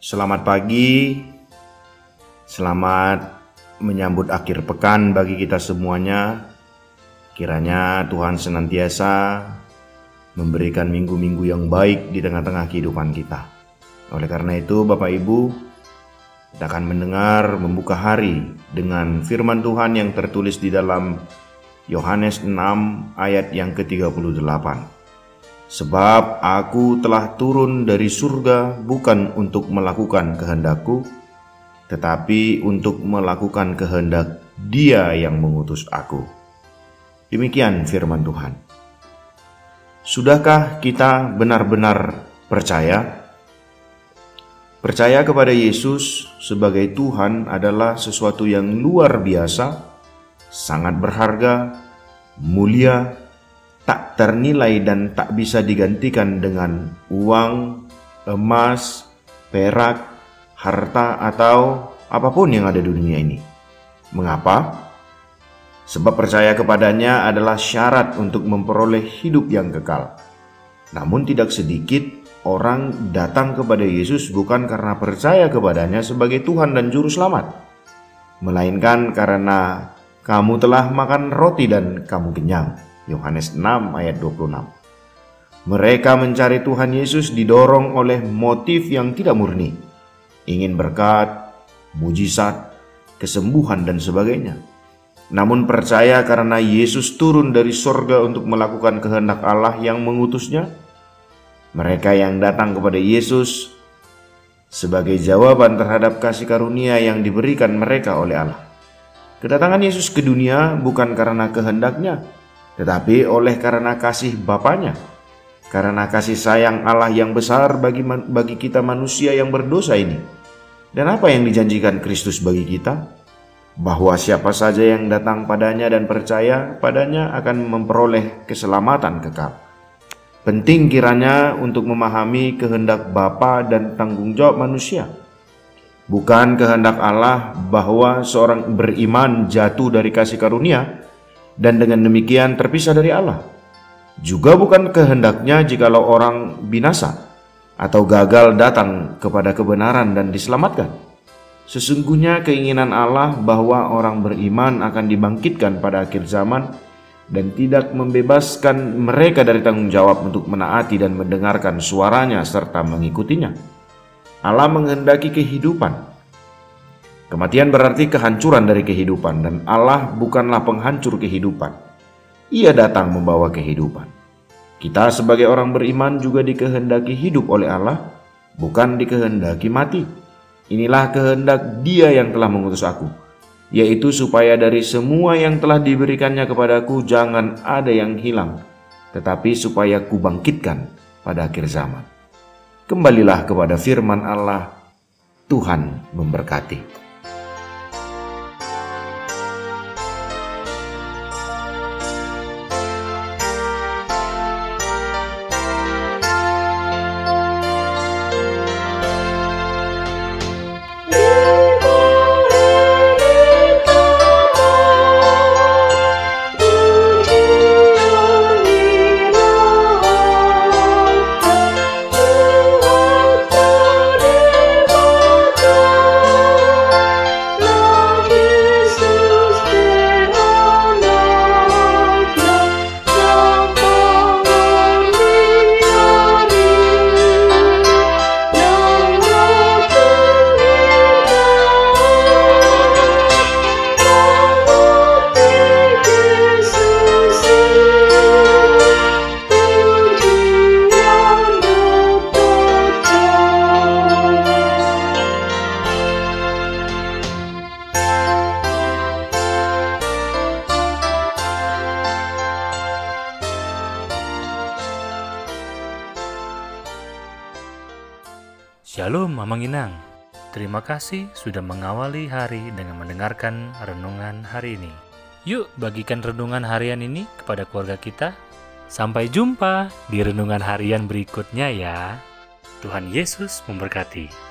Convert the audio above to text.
Selamat pagi, selamat menyambut akhir pekan bagi kita semuanya. Kiranya Tuhan senantiasa memberikan minggu-minggu yang baik di tengah-tengah kehidupan kita. Oleh karena itu, Bapak Ibu, kita akan mendengar membuka hari dengan firman Tuhan yang tertulis di dalam Yohanes 6 ayat yang ke-38. Sebab aku telah turun dari surga bukan untuk melakukan kehendakku, tetapi untuk melakukan kehendak Dia yang mengutus aku. Demikian firman Tuhan. Sudahkah kita benar-benar percaya? Percaya kepada Yesus sebagai Tuhan adalah sesuatu yang luar biasa, sangat berharga, mulia, ternilai dan tak bisa digantikan dengan uang, emas, perak, harta, atau apa pun yang ada di dunia ini. Mengapa? Sebab percaya kepadanya adalah syarat untuk memperoleh hidup yang kekal. Namun tidak sedikit orang datang kepada Yesus bukan karena percaya kepadanya sebagai Tuhan dan Juru Selamat, melainkan karena kamu telah makan roti dan kamu kenyang. Yohanes 6 ayat 26. Mereka mencari Tuhan Yesus didorong oleh motif yang tidak murni. Ingin berkat, mujizat, kesembuhan dan sebagainya. Namun percaya karena Yesus turun dari sorga untuk melakukan kehendak Allah yang mengutusnya. Mereka yang datang kepada Yesus sebagai jawaban terhadap kasih karunia yang diberikan mereka oleh Allah. Kedatangan Yesus ke dunia bukan karena kehendaknya, tetapi oleh karena kasih Bapaknya, karena kasih sayang Allah yang besar bagi bagi kita manusia yang berdosa ini. Dan apa yang dijanjikan Kristus bagi kita? Bahwa siapa saja yang datang padanya dan percaya padanya akan memperoleh keselamatan kekal. Penting kiranya untuk memahami kehendak Bapa dan tanggung jawab manusia. Bukan kehendak Allah bahwa seorang beriman jatuh dari kasih karunia, dan dengan demikian terpisah dari Allah. Juga bukan kehendaknya jikalau orang binasa atau gagal datang kepada kebenaran dan diselamatkan. Sesungguhnya keinginan Allah bahwa orang beriman akan dibangkitkan pada akhir zaman dan tidak membebaskan mereka dari tanggung jawab untuk menaati dan mendengarkan suaranya serta mengikutinya. Allah menghendaki kehidupan, Kematian berarti kehancuran dari kehidupan dan Allah bukanlah penghancur kehidupan. Ia datang membawa kehidupan. Kita sebagai orang beriman juga dikehendaki hidup oleh Allah, bukan dikehendaki mati. Inilah kehendak Dia yang telah mengutus aku, yaitu supaya dari semua yang telah diberikannya kepadaku jangan ada yang hilang, tetapi supaya kubangkitkan pada akhir zaman. Kembalilah kepada firman Allah, Tuhan memberkati. Shalom Mamang Inang. Terima kasih sudah mengawali hari dengan mendengarkan renungan hari ini. Yuk bagikan renungan harian ini kepada keluarga kita. Sampai jumpa di renungan harian berikutnya ya. Tuhan Yesus memberkati.